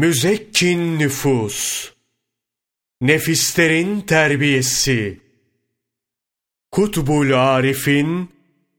müzekkin nüfus, nefislerin terbiyesi, Kutbul Arif'in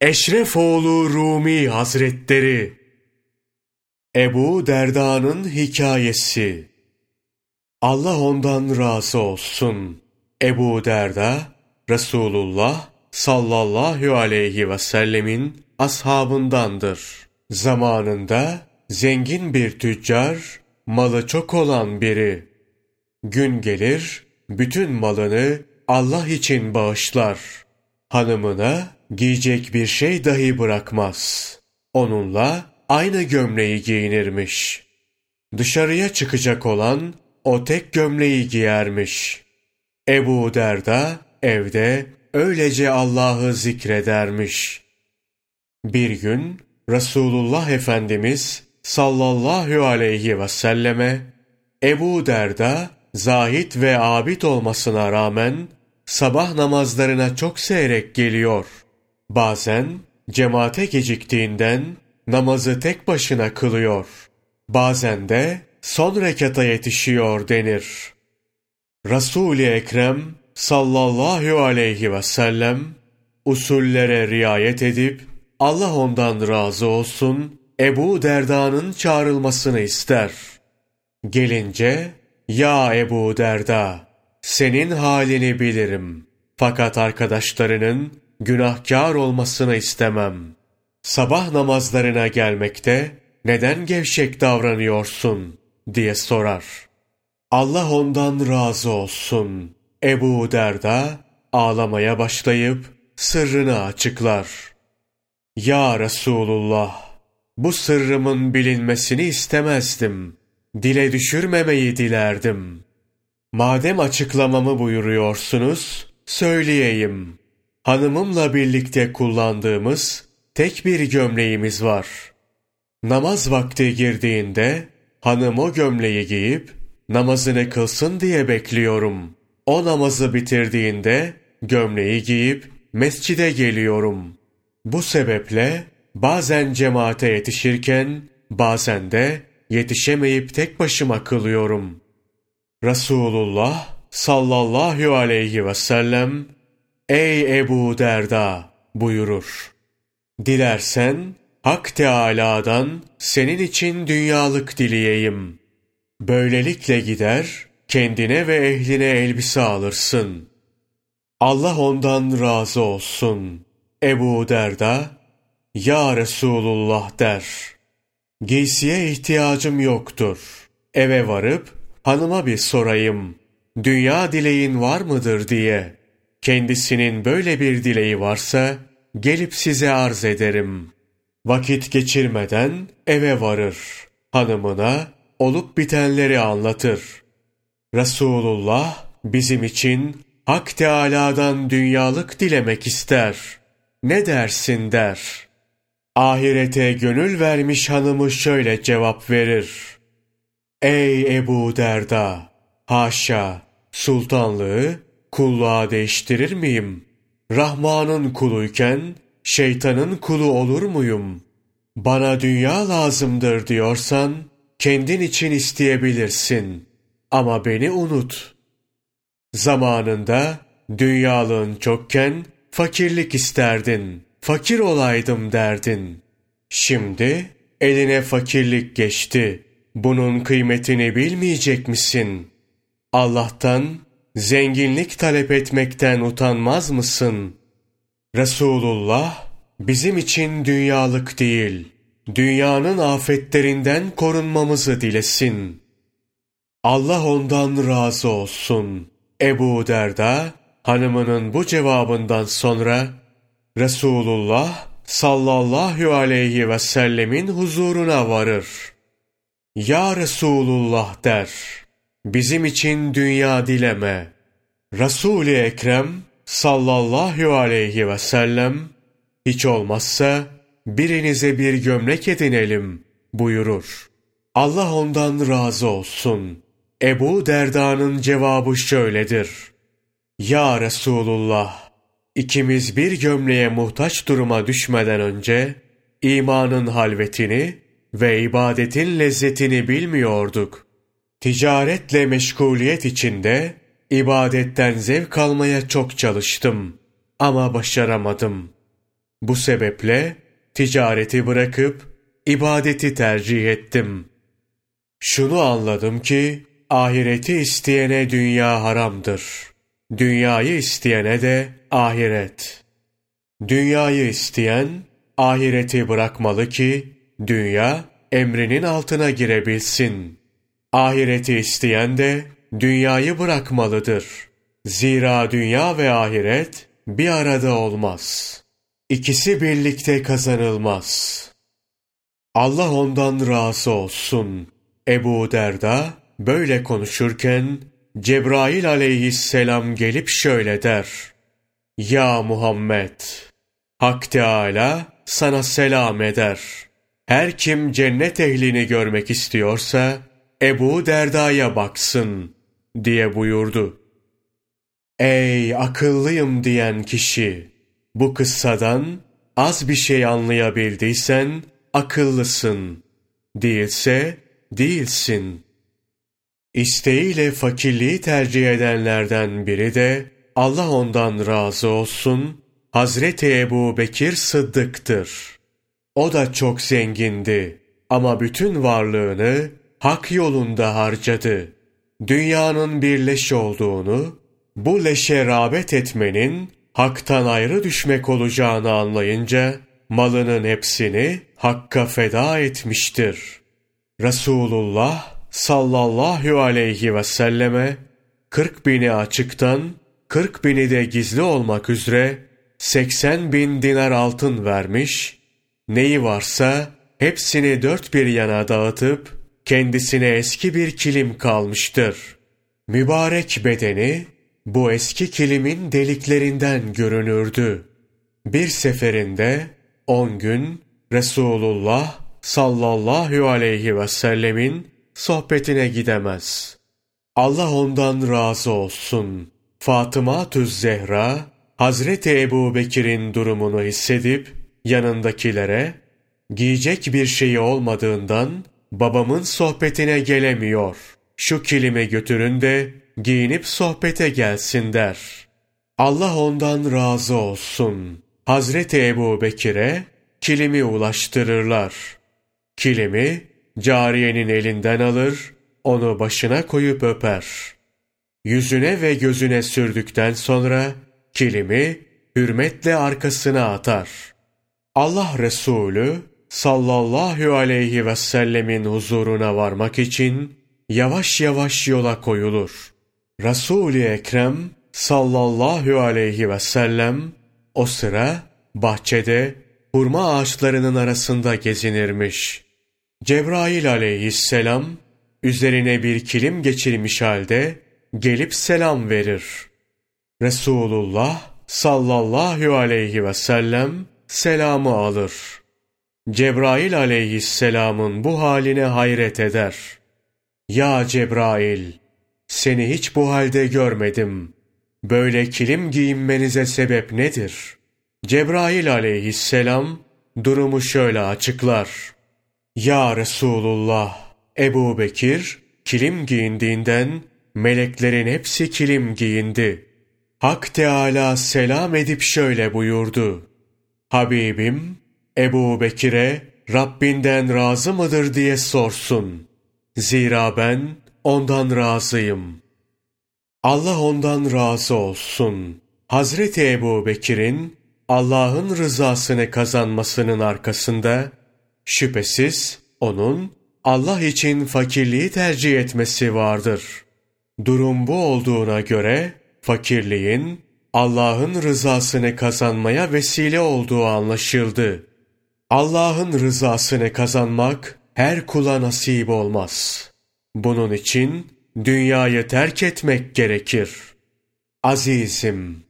Eşrefoğlu Rumi Hazretleri, Ebu Derda'nın hikayesi, Allah ondan razı olsun. Ebu Derda, Resulullah sallallahu aleyhi ve sellemin ashabındandır. Zamanında zengin bir tüccar, malı çok olan biri. Gün gelir, bütün malını Allah için bağışlar. Hanımına giyecek bir şey dahi bırakmaz. Onunla aynı gömleği giyinirmiş. Dışarıya çıkacak olan o tek gömleği giyermiş. Ebu Derda evde öylece Allah'ı zikredermiş. Bir gün Resulullah Efendimiz sallallahu aleyhi ve selleme Ebu Derda zahit ve abid olmasına rağmen sabah namazlarına çok seyrek geliyor. Bazen cemaate geciktiğinden namazı tek başına kılıyor. Bazen de son rekata yetişiyor denir. Resul-i Ekrem sallallahu aleyhi ve sellem usullere riayet edip Allah ondan razı olsun Ebu Derda'nın çağrılmasını ister. Gelince ya Ebu Derda senin halini bilirim fakat arkadaşlarının günahkar olmasını istemem. Sabah namazlarına gelmekte neden gevşek davranıyorsun diye sorar. Allah ondan razı olsun. Ebu Derda ağlamaya başlayıp sırrını açıklar. Ya Resulullah, bu sırrımın bilinmesini istemezdim. Dile düşürmemeyi dilerdim. Madem açıklamamı buyuruyorsunuz, söyleyeyim. Hanımımla birlikte kullandığımız tek bir gömleğimiz var. Namaz vakti girdiğinde hanım o gömleği giyip namazını kılsın diye bekliyorum. O namazı bitirdiğinde gömleği giyip mescide geliyorum. Bu sebeple bazen cemaate yetişirken bazen de yetişemeyip tek başıma kılıyorum. Resulullah sallallahu aleyhi ve sellem Ey Ebu Derda buyurur. Dilersen Hak Teâlâ'dan senin için dünyalık dileyeyim. Böylelikle gider, kendine ve ehline elbise alırsın. Allah ondan razı olsun. Ebu Derda, Ya Resulullah der. Giysiye ihtiyacım yoktur. Eve varıp hanıma bir sorayım. Dünya dileğin var mıdır diye. Kendisinin böyle bir dileği varsa gelip size arz ederim. Vakit geçirmeden eve varır. Hanımına olup bitenleri anlatır. Resulullah bizim için Hak Teâlâ'dan dünyalık dilemek ister. Ne dersin der. Ahirete gönül vermiş hanımı şöyle cevap verir. Ey Ebu Derda! Haşa! Sultanlığı kulluğa değiştirir miyim? Rahman'ın kuluyken şeytanın kulu olur muyum? Bana dünya lazımdır diyorsan, kendin için isteyebilirsin. Ama beni unut. Zamanında dünyalığın çokken fakirlik isterdin. Fakir olaydım derdin. Şimdi eline fakirlik geçti. Bunun kıymetini bilmeyecek misin? Allah'tan zenginlik talep etmekten utanmaz mısın? Resulullah bizim için dünyalık değil, dünyanın afetlerinden korunmamızı dilesin. Allah ondan razı olsun. Ebu Derda, hanımının bu cevabından sonra, Resulullah sallallahu aleyhi ve sellemin huzuruna varır. Ya Resulullah der, bizim için dünya dileme. Resul-i Ekrem sallallahu aleyhi ve sellem, hiç olmazsa birinize bir gömlek edinelim buyurur. Allah ondan razı olsun. Ebu Derda'nın cevabı şöyledir. Ya Resulullah, ikimiz bir gömleğe muhtaç duruma düşmeden önce imanın halvetini ve ibadetin lezzetini bilmiyorduk. Ticaretle meşguliyet içinde ibadetten zevk almaya çok çalıştım ama başaramadım. Bu sebeple ticareti bırakıp ibadeti tercih ettim. Şunu anladım ki ahireti isteyene dünya haramdır. Dünyayı isteyene de ahiret. Dünyayı isteyen ahireti bırakmalı ki dünya emrinin altına girebilsin. Ahireti isteyen de dünyayı bırakmalıdır. Zira dünya ve ahiret bir arada olmaz. İkisi birlikte kazanılmaz. Allah ondan razı olsun. Ebu Derda böyle konuşurken Cebrail aleyhisselam gelip şöyle der. Ya Muhammed! Hak Teâlâ sana selam eder. Her kim cennet ehlini görmek istiyorsa Ebu Derda'ya baksın diye buyurdu. Ey akıllıyım diyen kişi! Bu kıssadan az bir şey anlayabildiysen akıllısın. Değilse değilsin. İsteğiyle fakirliği tercih edenlerden biri de Allah ondan razı olsun Hazreti Ebu Bekir Sıddık'tır. O da çok zengindi ama bütün varlığını hak yolunda harcadı. Dünyanın bir leş olduğunu, bu leşe rağbet etmenin haktan ayrı düşmek olacağını anlayınca malının hepsini hakka feda etmiştir. Resulullah sallallahu aleyhi ve selleme 40 bini açıktan 40 bini de gizli olmak üzere 80 bin dinar altın vermiş, neyi varsa hepsini dört bir yana dağıtıp kendisine eski bir kilim kalmıştır. Mübarek bedeni bu eski kilimin deliklerinden görünürdü. Bir seferinde on gün Resulullah sallallahu aleyhi ve sellemin sohbetine gidemez. Allah ondan razı olsun. Fatıma Tüz Zehra, Hazreti Ebu Bekir'in durumunu hissedip yanındakilere, giyecek bir şeyi olmadığından babamın sohbetine gelemiyor. Şu kilimi götürün de giyinip sohbete gelsin der. Allah ondan razı olsun. Hazreti Ebu Bekir'e kilimi ulaştırırlar. Kilimi cariyenin elinden alır, onu başına koyup öper. Yüzüne ve gözüne sürdükten sonra kilimi hürmetle arkasına atar. Allah Resulü sallallahu aleyhi ve sellemin huzuruna varmak için yavaş yavaş yola koyulur. Resul-i Ekrem sallallahu aleyhi ve sellem o sıra bahçede hurma ağaçlarının arasında gezinirmiş. Cebrail aleyhisselam üzerine bir kilim geçirmiş halde gelip selam verir. Resulullah sallallahu aleyhi ve sellem selamı alır. Cebrail aleyhisselamın bu haline hayret eder. Ya Cebrail! Seni hiç bu halde görmedim. Böyle kilim giyinmenize sebep nedir? Cebrail aleyhisselam durumu şöyle açıklar. Ya Resulullah! Ebu Bekir kilim giyindiğinden meleklerin hepsi kilim giyindi. Hak Teala selam edip şöyle buyurdu. Habibim Ebu Bekir'e Rabbinden razı mıdır diye sorsun. Zira ben ondan razıyım. Allah ondan razı olsun. Hazreti Ebu Bekir'in Allah'ın rızasını kazanmasının arkasında şüphesiz onun Allah için fakirliği tercih etmesi vardır. Durum bu olduğuna göre fakirliğin Allah'ın rızasını kazanmaya vesile olduğu anlaşıldı. Allah'ın rızasını kazanmak her kula nasip olmaz. Bunun için dünyayı terk etmek gerekir. Azizim,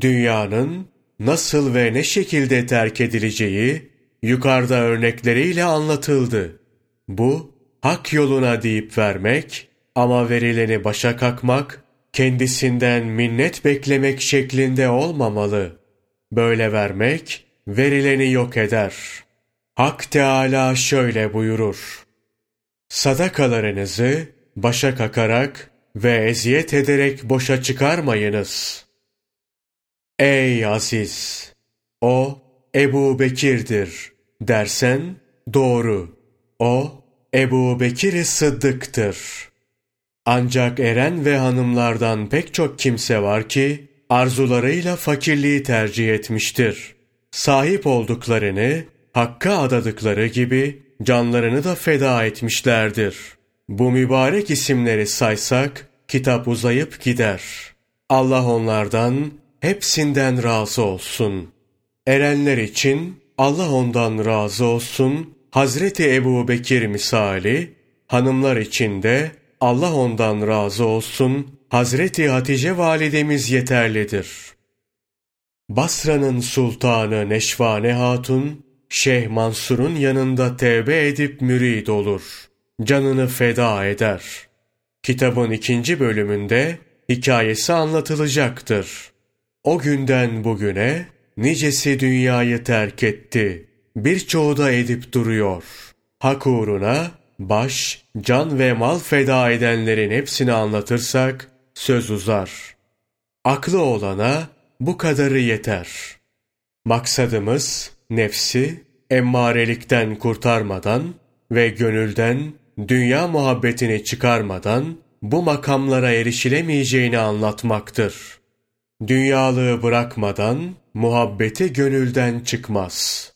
dünyanın nasıl ve ne şekilde terk edileceği yukarıda örnekleriyle anlatıldı. Bu, hak yoluna deyip vermek ama verileni başa kakmak, kendisinden minnet beklemek şeklinde olmamalı. Böyle vermek, verileni yok eder. Hak Teala şöyle buyurur. Sadakalarınızı başa kakarak ve eziyet ederek boşa çıkarmayınız. Ey aziz! O Ebu Bekir'dir dersen doğru. O Ebu Bekir Sıddık'tır. Ancak eren ve hanımlardan pek çok kimse var ki arzularıyla fakirliği tercih etmiştir. Sahip olduklarını Hakk'a adadıkları gibi canlarını da feda etmişlerdir. Bu mübarek isimleri saysak kitap uzayıp gider. Allah onlardan hepsinden razı olsun. Erenler için Allah ondan razı olsun. Hazreti Ebu Bekir misali, hanımlar için de Allah ondan razı olsun. Hazreti Hatice validemiz yeterlidir. Basra'nın sultanı Neşvane Hatun, Şeyh Mansur'un yanında tevbe edip mürid olur. Canını feda eder. Kitabın ikinci bölümünde hikayesi anlatılacaktır. O günden bugüne nicesi dünyayı terk etti. Birçoğu da edip duruyor. Hak uğruna baş, can ve mal feda edenlerin hepsini anlatırsak söz uzar. Aklı olana bu kadarı yeter. Maksadımız nefsi emmarelikten kurtarmadan ve gönülden dünya muhabbetini çıkarmadan bu makamlara erişilemeyeceğini anlatmaktır. Dünyalığı bırakmadan muhabbeti gönülden çıkmaz.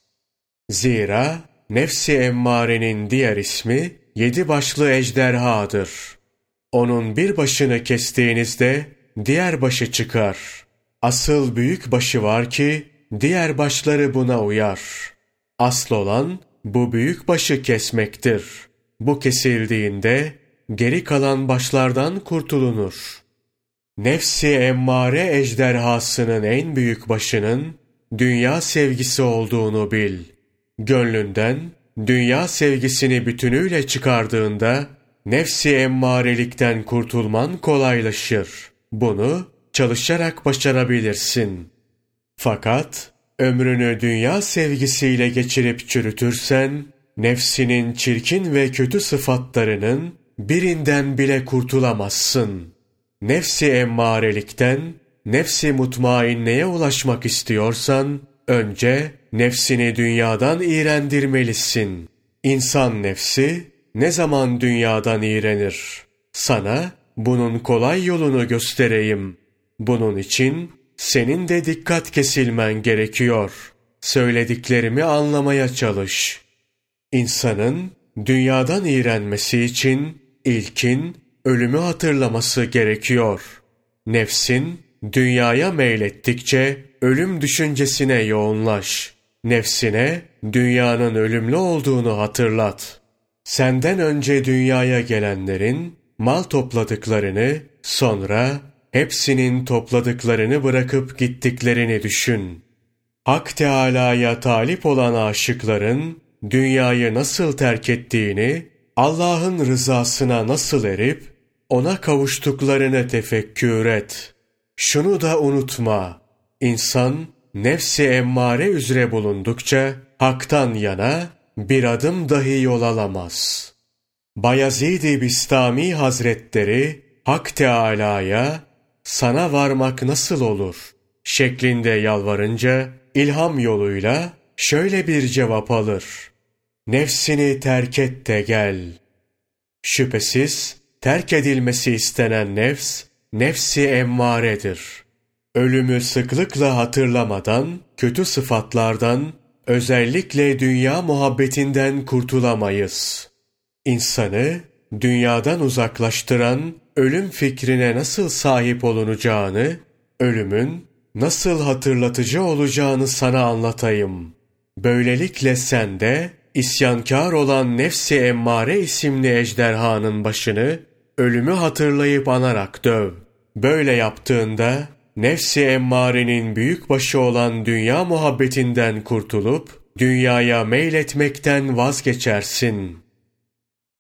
Zira nefsi emmarenin diğer ismi yedi başlı ejderhadır. Onun bir başını kestiğinizde diğer başı çıkar. Asıl büyük başı var ki diğer başları buna uyar. Asıl olan bu büyük başı kesmektir. Bu kesildiğinde geri kalan başlardan kurtulunur. Nefsi emmare ejderhasının en büyük başının dünya sevgisi olduğunu bil. Gönlünden dünya sevgisini bütünüyle çıkardığında nefsi emmarelikten kurtulman kolaylaşır. Bunu çalışarak başarabilirsin. Fakat ömrünü dünya sevgisiyle geçirip çürütürsen, nefsinin çirkin ve kötü sıfatlarının birinden bile kurtulamazsın. Nefsi emmarelikten, nefsi mutmainneye ulaşmak istiyorsan, önce nefsini dünyadan iğrendirmelisin. İnsan nefsi ne zaman dünyadan iğrenir? Sana bunun kolay yolunu göstereyim. Bunun için senin de dikkat kesilmen gerekiyor. Söylediklerimi anlamaya çalış. İnsanın dünyadan iğrenmesi için ilkin ölümü hatırlaması gerekiyor. Nefsin dünyaya meylettikçe ölüm düşüncesine yoğunlaş. Nefsine dünyanın ölümlü olduğunu hatırlat. Senden önce dünyaya gelenlerin mal topladıklarını, sonra hepsinin topladıklarını bırakıp gittiklerini düşün. Hak Teâlâ'ya talip olan aşıkların dünyayı nasıl terk ettiğini, Allah'ın rızasına nasıl erip, ona kavuştuklarını tefekkür et. Şunu da unutma, insan nefsi emmare üzere bulundukça, haktan yana bir adım dahi yol alamaz. Bayezid-i Bistami Hazretleri, Hak Teâlâ'ya, sana varmak nasıl olur? şeklinde yalvarınca, ilham yoluyla şöyle bir cevap alır. Nefsini terk et de gel. Şüphesiz terk edilmesi istenen nefs, nefsi emmaredir. Ölümü sıklıkla hatırlamadan, kötü sıfatlardan, özellikle dünya muhabbetinden kurtulamayız. İnsanı dünyadan uzaklaştıran ölüm fikrine nasıl sahip olunacağını, ölümün nasıl hatırlatıcı olacağını sana anlatayım. Böylelikle sen de isyankar olan nefsi emmare isimli ejderhanın başını ölümü hatırlayıp anarak döv. Böyle yaptığında nefsi emmarenin büyük başı olan dünya muhabbetinden kurtulup dünyaya meyletmekten vazgeçersin.''